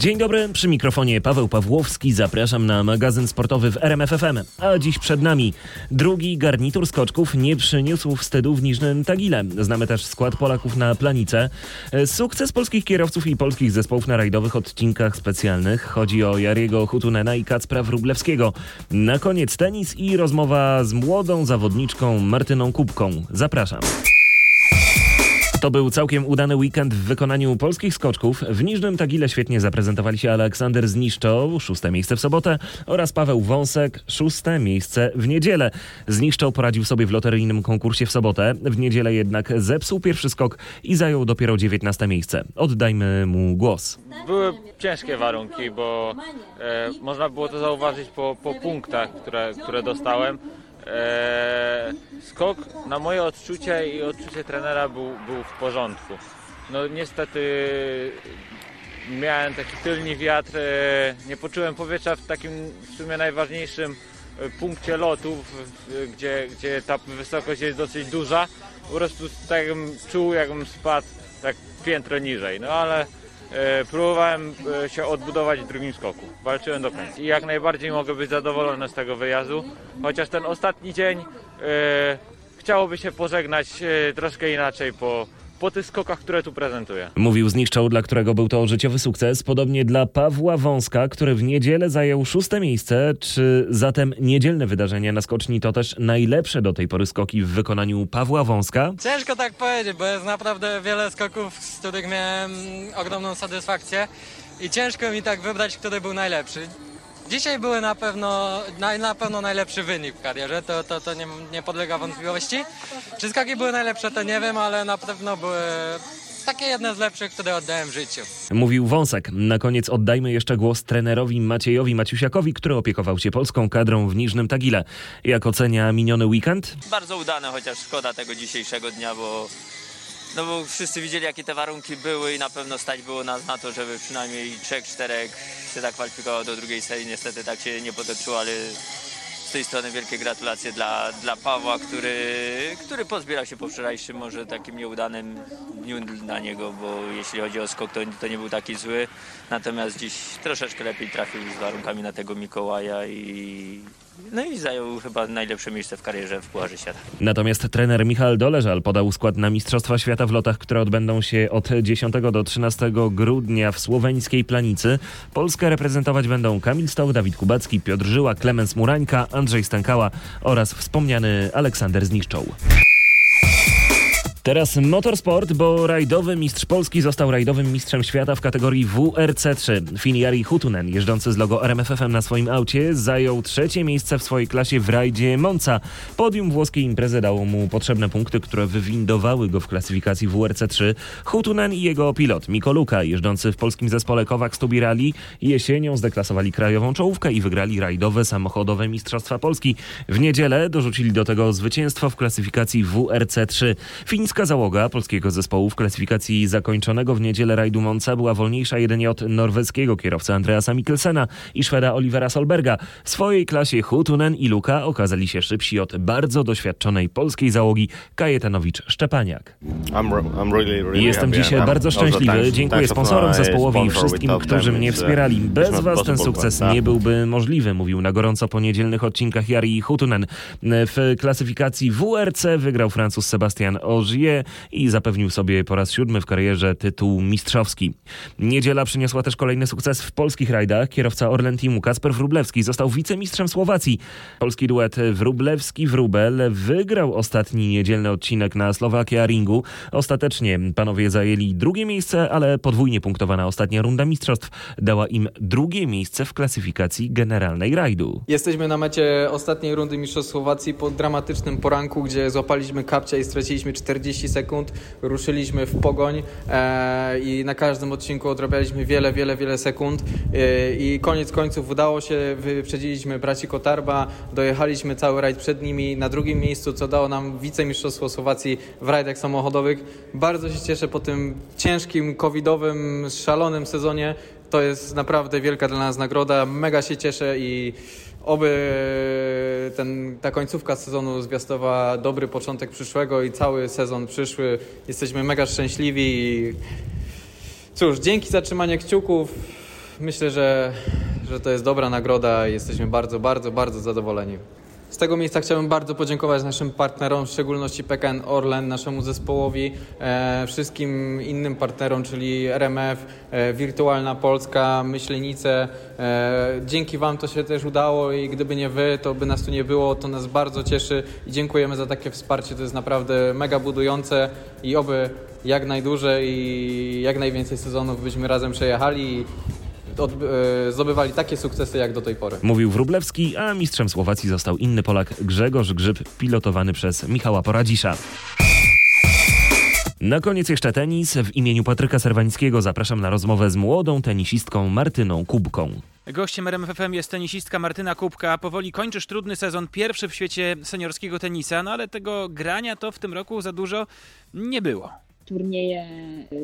Dzień dobry, przy mikrofonie Paweł Pawłowski. Zapraszam na magazyn sportowy w RMFFM. A dziś przed nami drugi garnitur skoczków nie przyniósł wstydu w Niżnym Tagile. Znamy też skład Polaków na planice. Sukces polskich kierowców i polskich zespołów na rajdowych odcinkach specjalnych. Chodzi o Jariego Hutunena i Kacpra Wrublewskiego. Na koniec tenis i rozmowa z młodą zawodniczką Martyną Kubką. Zapraszam. To był całkiem udany weekend w wykonaniu polskich skoczków. W Niżnym Tagile świetnie zaprezentowali się Aleksander Zniszczoł, szóste miejsce w sobotę, oraz Paweł Wąsek, szóste miejsce w niedzielę. Zniszczoł poradził sobie w loteryjnym konkursie w sobotę, w niedzielę jednak zepsuł pierwszy skok i zajął dopiero dziewiętnaste miejsce. Oddajmy mu głos. Były ciężkie warunki, bo e, można było to zauważyć po, po punktach, które, które dostałem. E, skok na moje odczucie i odczucie trenera był, był w porządku. No niestety miałem taki tylny wiatr, e, nie poczułem powietrza w takim w sumie najważniejszym e, punkcie lotu, gdzie, gdzie ta wysokość jest dosyć duża. Po prostu tak jakbym czuł, jakbym spadł tak piętro niżej. No ale próbowałem e, się odbudować w drugim skoku. Walczyłem do końca. I jak najbardziej mogę być zadowolony z tego wyjazdu. Chociaż ten ostatni dzień e, chciałoby się pożegnać troszkę inaczej po, po tych skokach, które tu prezentuję. Mówił Zniszczał, dla którego był to życiowy sukces. Podobnie dla Pawła Wąska, który w niedzielę zajął szóste miejsce. Czy zatem niedzielne wydarzenie na skoczni to też najlepsze do tej pory skoki w wykonaniu Pawła Wąska? Ciężko tak powiedzieć, bo jest naprawdę wiele skoków, z których miałem ogromną satysfakcję i ciężko mi tak wybrać, który był najlepszy. Dzisiaj były na pewno, na, na pewno najlepszy wynik w karierze, to, to, to nie, nie podlega wątpliwości. Czy skaki były najlepsze, to nie wiem, ale na pewno były takie jedne z lepszych, które oddałem w życiu. Mówił Wąsek. Na koniec oddajmy jeszcze głos trenerowi Maciejowi Maciusiakowi, który opiekował się polską kadrą w Niżnym Tagile. Jak ocenia miniony weekend? Bardzo udane, chociaż szkoda tego dzisiejszego dnia, bo no bo wszyscy widzieli, jakie te warunki były i na pewno stać było nas na to, żeby przynajmniej trzech, czterech się zakwalifikowało do drugiej serii. Niestety tak się nie potoczyło, ale z tej strony wielkie gratulacje dla, dla Pawła, który, który pozbierał się po wczorajszym może takim nieudanym dniu dla niego, bo jeśli chodzi o skok, to, to nie był taki zły. Natomiast dziś troszeczkę lepiej trafił z warunkami na tego Mikołaja i, no i zajął chyba najlepsze miejsce w karierze w Pucharze Świata. Natomiast trener Michał Doleżal podał skład na Mistrzostwa Świata w lotach, które odbędą się od 10 do 13 grudnia w słoweńskiej Planicy. Polskę reprezentować będą Kamil Stoł, Dawid Kubacki, Piotr Żyła, Klemens Murańka, Andrzej Stękała oraz wspomniany Aleksander Zniszczoł. Teraz motorsport, bo rajdowy mistrz Polski został rajdowym mistrzem świata w kategorii WRC3. Finiari Hutunen, jeżdżący z logo RMFFM na swoim aucie, zajął trzecie miejsce w swojej klasie w rajdzie Monza. Podium włoskiej imprezy dało mu potrzebne punkty, które wywindowały go w klasyfikacji WRC3. Hutunen i jego pilot Miko Luka, jeżdżący w polskim zespole Kowak Stubi Rally, jesienią zdeklasowali krajową czołówkę i wygrali rajdowe samochodowe Mistrzostwa Polski. W niedzielę dorzucili do tego zwycięstwo w klasyfikacji WRC3. Fińska załoga polskiego zespołu w klasyfikacji zakończonego w niedzielę rajdu Monza była wolniejsza jedynie od norweskiego kierowcy Andreasa Mikkelsena i Szweda Olivera Solberga. W swojej klasie Hutunen i Luka okazali się szybsi od bardzo doświadczonej polskiej załogi Kajetanowicz-Szczepaniak. Jestem dzisiaj bardzo szczęśliwy. Dziękuję sponsorom, zespołowi i wszystkim, którzy mnie wspierali. Bez was ten sukces nie byłby możliwy, mówił na gorąco po niedzielnych odcinkach Jari Hutunen. W klasyfikacji WRC wygrał Francuz Sebastian Ogier i zapewnił sobie po raz siódmy w karierze tytuł mistrzowski. Niedziela przyniosła też kolejny sukces w polskich rajdach. Kierowca Orlen Teamu Kasper Wrublewski został wicemistrzem Słowacji. Polski duet Wrublewski-Wrubel wygrał ostatni niedzielny odcinek na Slowakia Ringu. Ostatecznie panowie zajęli drugie miejsce, ale podwójnie punktowana ostatnia runda mistrzostw dała im drugie miejsce w klasyfikacji generalnej rajdu. Jesteśmy na mecie ostatniej rundy mistrzostw Słowacji po dramatycznym poranku, gdzie złapaliśmy kapcia i straciliśmy 40 sekund, ruszyliśmy w pogoń e, i na każdym odcinku odrabialiśmy wiele, wiele, wiele sekund e, i koniec końców udało się, wyprzedziliśmy braci Kotarba, dojechaliśmy cały rajd przed nimi na drugim miejscu, co dało nam wicemistrzostwo Słowacji w rajdach samochodowych. Bardzo się cieszę po tym ciężkim, covidowym, szalonym sezonie. To jest naprawdę wielka dla nas nagroda. Mega się cieszę i Oby ten, ta końcówka sezonu zwiastowała dobry początek przyszłego i cały sezon przyszły. Jesteśmy mega szczęśliwi i cóż, dzięki za trzymanie kciuków. myślę, że, że to jest dobra nagroda i jesteśmy bardzo, bardzo, bardzo zadowoleni. Z tego miejsca chciałbym bardzo podziękować naszym partnerom, w szczególności PKN Orlen, naszemu zespołowi, e, wszystkim innym partnerom, czyli RMF, e, Wirtualna Polska, Myślenice. E, dzięki Wam to się też udało i gdyby nie Wy, to by nas tu nie było. To nas bardzo cieszy i dziękujemy za takie wsparcie. To jest naprawdę mega budujące i oby jak najdłużej i jak najwięcej sezonów byśmy razem przejechali od, e, zdobywali takie sukcesy jak do tej pory. Mówił Wróblewski, a mistrzem Słowacji został inny Polak Grzegorz Grzyb, pilotowany przez Michała Poradzisza. Na koniec jeszcze tenis. W imieniu Patryka Serwańskiego zapraszam na rozmowę z młodą tenisistką Martyną Kubką. Gościem RMFFM jest tenisistka Martyna Kubka. Powoli kończysz trudny sezon, pierwszy w świecie seniorskiego tenisa, no ale tego grania to w tym roku za dużo nie było turnieje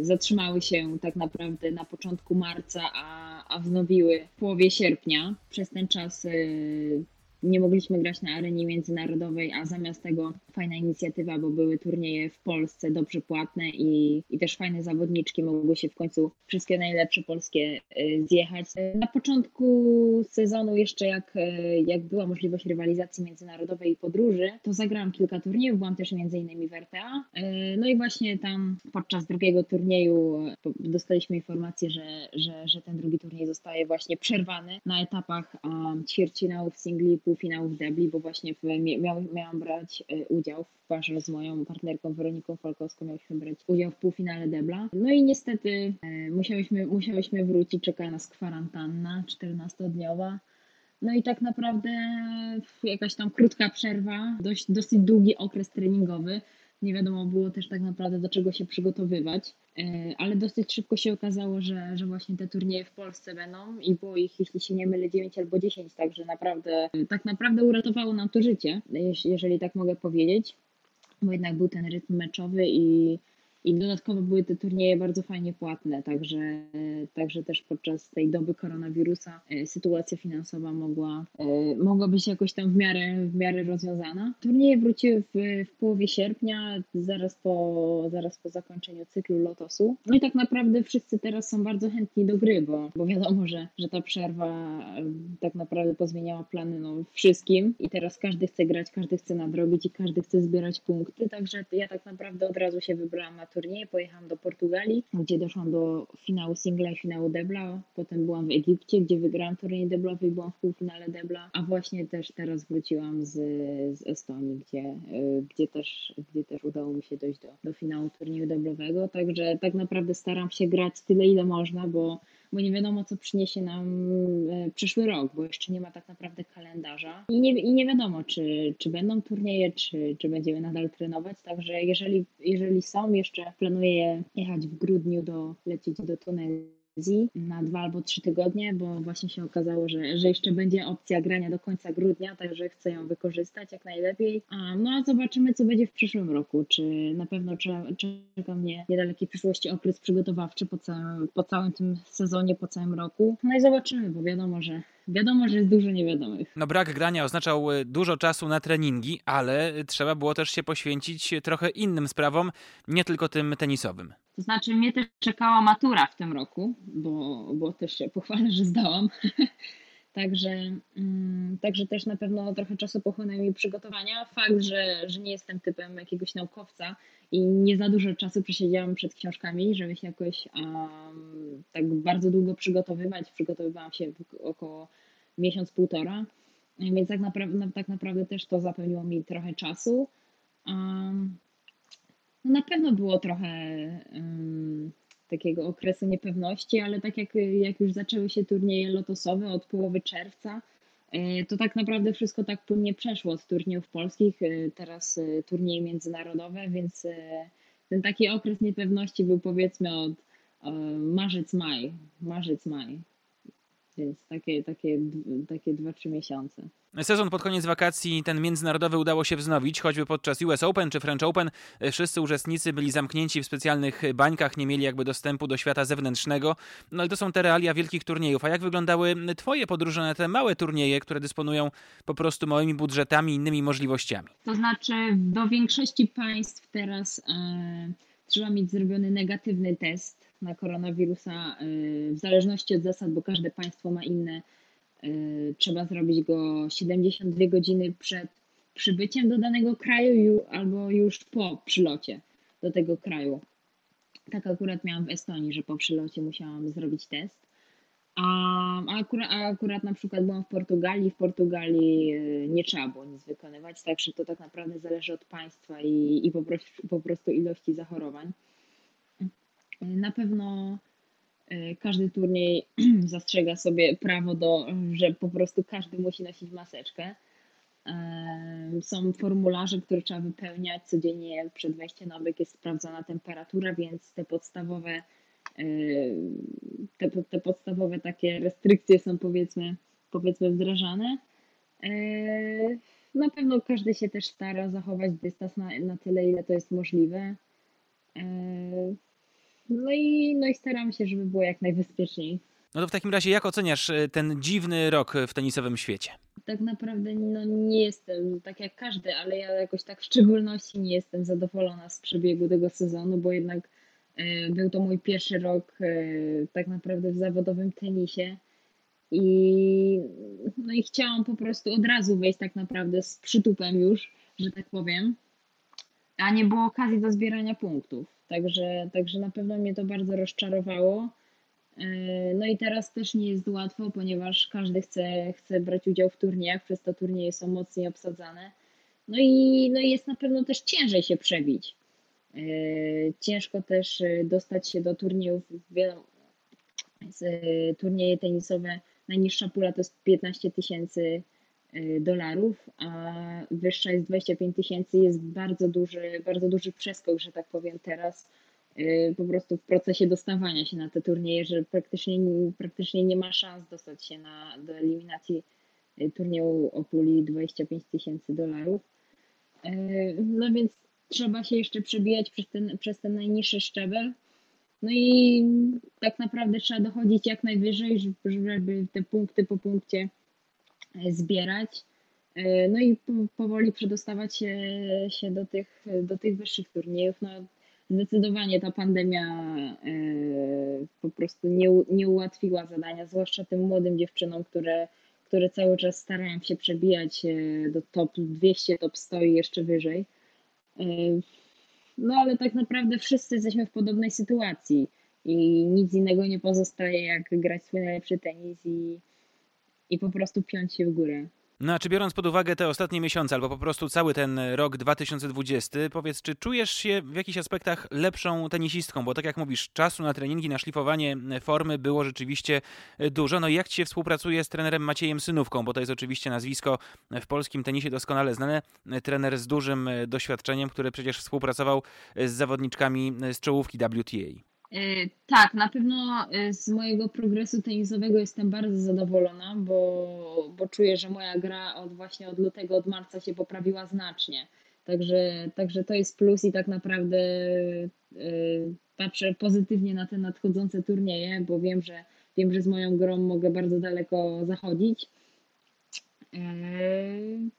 zatrzymały się tak naprawdę na początku marca, a, a wznowiły w połowie sierpnia. Przez ten czas y, nie mogliśmy grać na arenie międzynarodowej, a zamiast tego fajna inicjatywa, bo były turnieje w Polsce dobrze płatne i, i też fajne zawodniczki mogły się w końcu wszystkie najlepsze polskie y, zjechać. Na początku sezonu jeszcze jak, y, jak była możliwość rywalizacji międzynarodowej i podróży, to zagrałam kilka turniejów, byłam też między innymi w RTA. Y, no i właśnie tam podczas drugiego turnieju dostaliśmy informację, że, że, że ten drugi turniej zostaje właśnie przerwany na etapach ćwierćfinałów singli, półfinałów debli, bo właśnie w, miał, miałam brać udział udział w parze z moją partnerką Weroniką Falkowską, mieliśmy brać udział w półfinale debla. No i niestety e, musiałyśmy, musiałyśmy wrócić, czeka nas kwarantanna 14-dniowa. No i tak naprawdę jakaś tam krótka przerwa, dość, dosyć długi okres treningowy nie wiadomo było też tak naprawdę do czego się przygotowywać, e, ale dosyć szybko się okazało, że, że właśnie te turnieje w Polsce będą i było ich, jeśli się nie mylę, 9 albo 10, także naprawdę, tak naprawdę uratowało nam to życie, jeżeli tak mogę powiedzieć, bo jednak był ten rytm meczowy i i dodatkowo były te turnieje bardzo fajnie płatne, także, także też podczas tej doby koronawirusa e, sytuacja finansowa mogła, e, mogła być jakoś tam w miarę, w miarę rozwiązana. Turnieje wróciły w, w połowie sierpnia, zaraz po, zaraz po zakończeniu cyklu Lotosu. No i tak naprawdę wszyscy teraz są bardzo chętni do gry, bo, bo wiadomo, że, że ta przerwa e, tak naprawdę pozmieniała plany no, wszystkim i teraz każdy chce grać, każdy chce nadrobić i każdy chce zbierać punkty, także ja tak naprawdę od razu się wybrałam na turnieje. Pojechałam do Portugalii, gdzie doszłam do finału singla i finału debla. Potem byłam w Egipcie, gdzie wygrałam turniej deblowy i byłam w półfinale debla. A właśnie też teraz wróciłam z, z Estonii, gdzie, gdzie, też, gdzie też udało mi się dojść do, do finału turnieju deblowego. Także tak naprawdę staram się grać tyle, ile można, bo bo nie wiadomo, co przyniesie nam e, przyszły rok, bo jeszcze nie ma tak naprawdę kalendarza i nie, i nie wiadomo, czy, czy będą turnieje, czy, czy będziemy nadal trenować. Także jeżeli, jeżeli są, jeszcze planuję jechać w grudniu do lecieć do Tunezji na dwa albo trzy tygodnie, bo właśnie się okazało, że, że jeszcze będzie opcja grania do końca grudnia, także chcę ją wykorzystać jak najlepiej. A, no a zobaczymy, co będzie w przyszłym roku. Czy na pewno czeka mnie niedalekiej przyszłości okres przygotowawczy po całym, po całym tym sezonie, po całym roku. No i zobaczymy, bo wiadomo, że wiadomo, że jest dużo niewiadomych. No brak grania oznaczał y, dużo czasu na treningi, ale trzeba było też się poświęcić trochę innym sprawom, nie tylko tym tenisowym. To znaczy mnie też czekała matura w tym roku, bo, bo też się pochwalę, że zdałam. Także, mm, także też na pewno trochę czasu pochłonęły mi przygotowania. Fakt, że, że nie jestem typem jakiegoś naukowca i nie za dużo czasu przesiedziałam przed książkami, żeby się jakoś um, tak bardzo długo przygotowywać. Przygotowywałam się około miesiąc, półtora, więc tak naprawdę, tak naprawdę też to zapełniło mi trochę czasu. Um, na pewno było trochę um, takiego okresu niepewności, ale tak jak, jak już zaczęły się turnieje lotosowe od połowy czerwca, e, to tak naprawdę wszystko tak płynnie przeszło od turniejów polskich, e, teraz e, turnieje międzynarodowe, więc ten taki okres niepewności był powiedzmy od marzec-maj, marzec-maj. Więc takie, takie, takie 2-3 miesiące. Sezon pod koniec wakacji, ten międzynarodowy udało się wznowić, choćby podczas US Open czy French Open. Wszyscy uczestnicy byli zamknięci w specjalnych bańkach, nie mieli jakby dostępu do świata zewnętrznego. No ale to są te realia wielkich turniejów. A jak wyglądały Twoje podróże na te małe turnieje, które dysponują po prostu małymi budżetami, innymi możliwościami? To znaczy, do większości państw teraz. Yy trzeba mieć zrobiony negatywny test na koronawirusa y, w zależności od zasad, bo każde państwo ma inne. y, Trzeba zrobić go 72 godziny przed przybyciem do danego kraju ju- albo już po przylocie do tego kraju. Tak akurat miałam w Estonii, że po przylocie musiałam zrobić test. A, akurat, a akurat na przykład byłam w Portugalii. W Portugalii y, nie trzeba było nic wykonywać, także to tak naprawdę zależy od państwa i, i po, prostu, po prostu ilości zachorowań. Na pewno y, każdy turniej zastrzega sobie prawo do, że po prostu każdy musi nosić maseczkę. Em, Są formularze, które trzeba wypełniać codziennie przed wejściem na obieg jest sprawdzana temperatura, więc te podstawowe y, te, te podstawowe takie restrykcje są powiedzmy, powiedzmy wdrażane. Na pewno każdy się też stara zachować dystans na, na tyle, ile to jest możliwe. Y, No i, no i staram się, żeby było jak najbezpieczniej. No to w takim razie jak oceniasz e, ten dziwny rok w tenisowym świecie? tak naprawdę no, nie jestem tak jak każdy, ale ja jakoś tak w szczególności nie jestem zadowolona z przebiegu tego sezonu, bo jednak e, był to mój pierwszy rok e, tak naprawdę w zawodowym tenisie i no i chciałam po prostu od razu wejść tak naprawdę z przytupem już, że tak powiem, a nie było okazji do zbierania punktów. Także, także na pewno mnie to bardzo rozczarowało. Yy, No i teraz też nie jest łatwo, ponieważ każdy chce, chce brać udział w turniejach, przez to turnieje są mocniej obsadzane. No i, no jest na pewno też ciężej się przebić. Yy, Ciężko też yy, dostać się do turniejów. Turnieje tenisowe, najniższa pula to jest 15 tysięcy dolarów, a wyższa jest 25 tysięcy. Jest bardzo duży, bardzo duży przeskok, że tak powiem teraz y, po prostu w procesie dostawania się na te turnieje, że praktycznie, praktycznie nie ma szans dostać się na, do eliminacji y, turnieju o puli 25 tysięcy dolarów. Y, No więc trzeba się jeszcze przebijać przez ten, przez ten najniższy szczebel. No i tak naprawdę trzeba dochodzić jak najwyżej, żeby- te punkty po punkcie y, zbierać. Y, No i po- powoli przedostawać się, do, tych, do tych wyższych turniejów. No, zdecydowanie ta pandemia e, po prostu nie, nie ułatwiła zadania, zwłaszcza tym młodym dziewczynom, które, które cały czas starają się przebijać e, do top 200, top 100 i jeszcze wyżej. E, No ale tak naprawdę wszyscy jesteśmy w podobnej sytuacji i nic innego nie pozostaje jak grać swój najlepszy tenis i, i po prostu piąć się w górę. No a czy biorąc pod uwagę te ostatnie miesiące, albo po prostu cały ten rok 2020, powiedz, czy czujesz się w jakichś aspektach lepszą tenisistką? Bo tak jak mówisz, czasu na treningi, na szlifowanie formy było rzeczywiście dużo. No i jak ci się współpracuje z trenerem Maciejem Synówką? Bo to jest oczywiście nazwisko w polskim tenisie doskonale znane. Trener z dużym doświadczeniem, który przecież współpracował z zawodniczkami z czołówki WTA. E, Tak, na pewno e, z mojego progresu tenisowego jestem bardzo zadowolona, bo, bo czuję, że moja gra od właśnie od lutego, od marca się poprawiła znacznie. Także, także to jest plus i tak naprawdę e, patrzę pozytywnie na te nadchodzące turnieje, bo wiem, że wiem, że z moją grą mogę bardzo daleko zachodzić.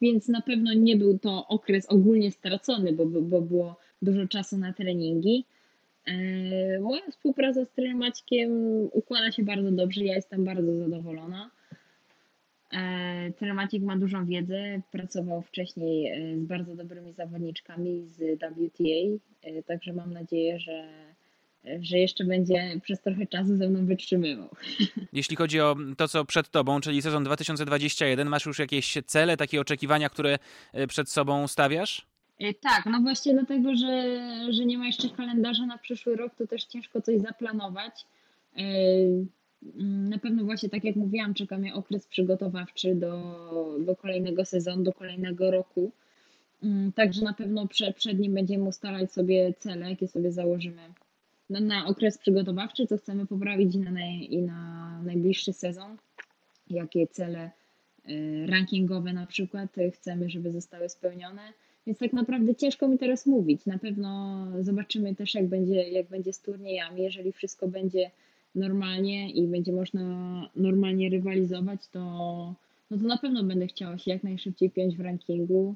Więc na pewno nie był to okres ogólnie stracony, bo, bo było dużo czasu na treningi. E, Moja współpraca z trenerem Maćkiem układa się bardzo dobrze, ja jestem bardzo zadowolona. E, Trener Maciek ma dużą wiedzę, pracował wcześniej e, z bardzo dobrymi zawodniczkami z WTA, także mam nadzieję, że, że jeszcze będzie przez trochę czasu ze mną wytrzymywał. Jeśli chodzi o to, co przed tobą, czyli sezon 2021, masz już jakieś cele, takie oczekiwania, które przed sobą stawiasz? E, Tak, no właśnie dlatego, że, że nie ma jeszcze kalendarza na przyszły rok, to też ciężko coś zaplanować. E, Na pewno właśnie tak jak mówiłam, czeka mnie okres przygotowawczy do, do kolejnego sezonu, do kolejnego roku. Mm, Także na pewno prze, przed nim będziemy ustalać sobie cele, jakie sobie założymy na, na okres przygotowawczy, co chcemy poprawić na, naj, i na najbliższy sezon, jakie cele y, rankingowe na przykład chcemy, żeby zostały spełnione. Więc tak naprawdę ciężko mi teraz mówić. Na pewno zobaczymy też, jak będzie, jak będzie z turniejami. Jeżeli wszystko będzie normalnie i będzie można normalnie rywalizować, to, no to na pewno będę chciała się jak najszybciej piąć w rankingu.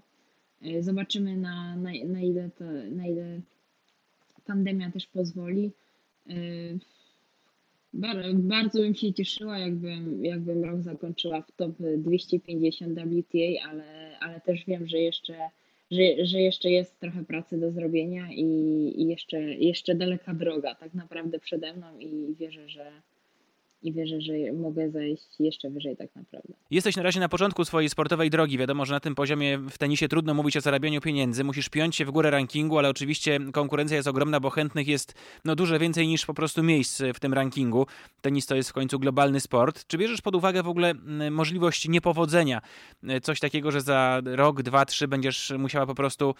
Y, Zobaczymy, na, na, na, ile, to, na ile pandemia też pozwoli. Bar- Bardzo bym się cieszyła, jakbym, jakbym rok zakończyła w top 250 WTA, ale, ale też wiem, że jeszcze, że, że jeszcze jest trochę pracy do zrobienia i, i jeszcze, jeszcze daleka droga tak naprawdę przede mną i wierzę, że i wierzę, że mogę zejść jeszcze wyżej tak naprawdę. Jesteś na razie na początku swojej sportowej drogi. Wiadomo, że na tym poziomie w tenisie trudno mówić o zarabianiu pieniędzy. Musisz piąć się w górę rankingu, ale oczywiście konkurencja jest ogromna, bo chętnych jest no, dużo więcej niż po prostu miejsc w tym rankingu. Tenis to jest w końcu globalny sport. Czy bierzesz pod uwagę w ogóle mm, możliwość niepowodzenia? Y, Coś takiego, że za rok, dwa, trzy będziesz musiała po prostu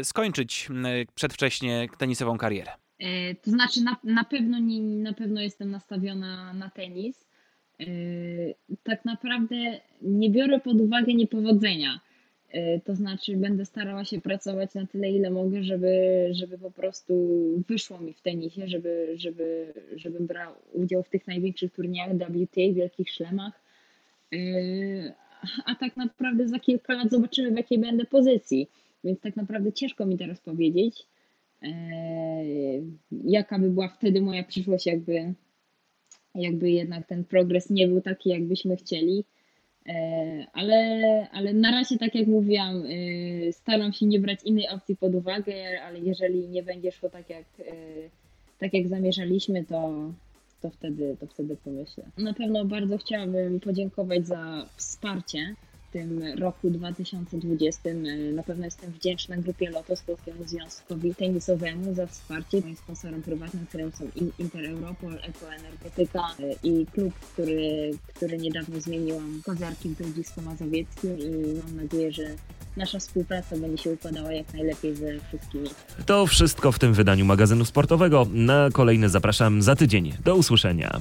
y, skończyć y, przedwcześnie tenisową karierę? E, To znaczy na, na, pewno nie, na pewno jestem nastawiona na tenis. E, Tak naprawdę nie biorę pod uwagę niepowodzenia. E, To znaczy będę starała się pracować na tyle, ile mogę, żeby, żeby po prostu wyszło mi w tenisie, żeby, żeby, żebym brał udział w tych największych turniejach WTA, wielkich szlemach. A tak naprawdę za kilka lat zobaczymy, w jakiej będę pozycji. Więc tak naprawdę ciężko mi teraz powiedzieć jaka by była wtedy moja przyszłość, jakby, jakby jednak ten progres nie był taki, jakbyśmy chcieli. Eee, Ale, ale na razie, tak jak mówiłam, yy, staram się nie brać innej opcji pod uwagę, ale jeżeli nie będzie szło tak jak, tak jak zamierzaliśmy, to, to, wtedy, to wtedy pomyślę. Na pewno bardzo chciałabym podziękować za wsparcie tym roku 2020. Yy, Na pewno jestem wdzięczna grupie Lotos, Polskiemu Związkowi Tenisowemu za wsparcie. Moim sponsorem prywatnym, którym są In- Inter Europol, Ekoenergetyka yy, i klub, który, który niedawno zmieniłam, Kozarki w Grodzisku Mazowieckim i mam nadzieję, że nasza współpraca będzie się układała jak najlepiej ze wszystkimi. To wszystko w tym wydaniu magazynu sportowego. Na kolejne zapraszam za tydzień. Do usłyszenia.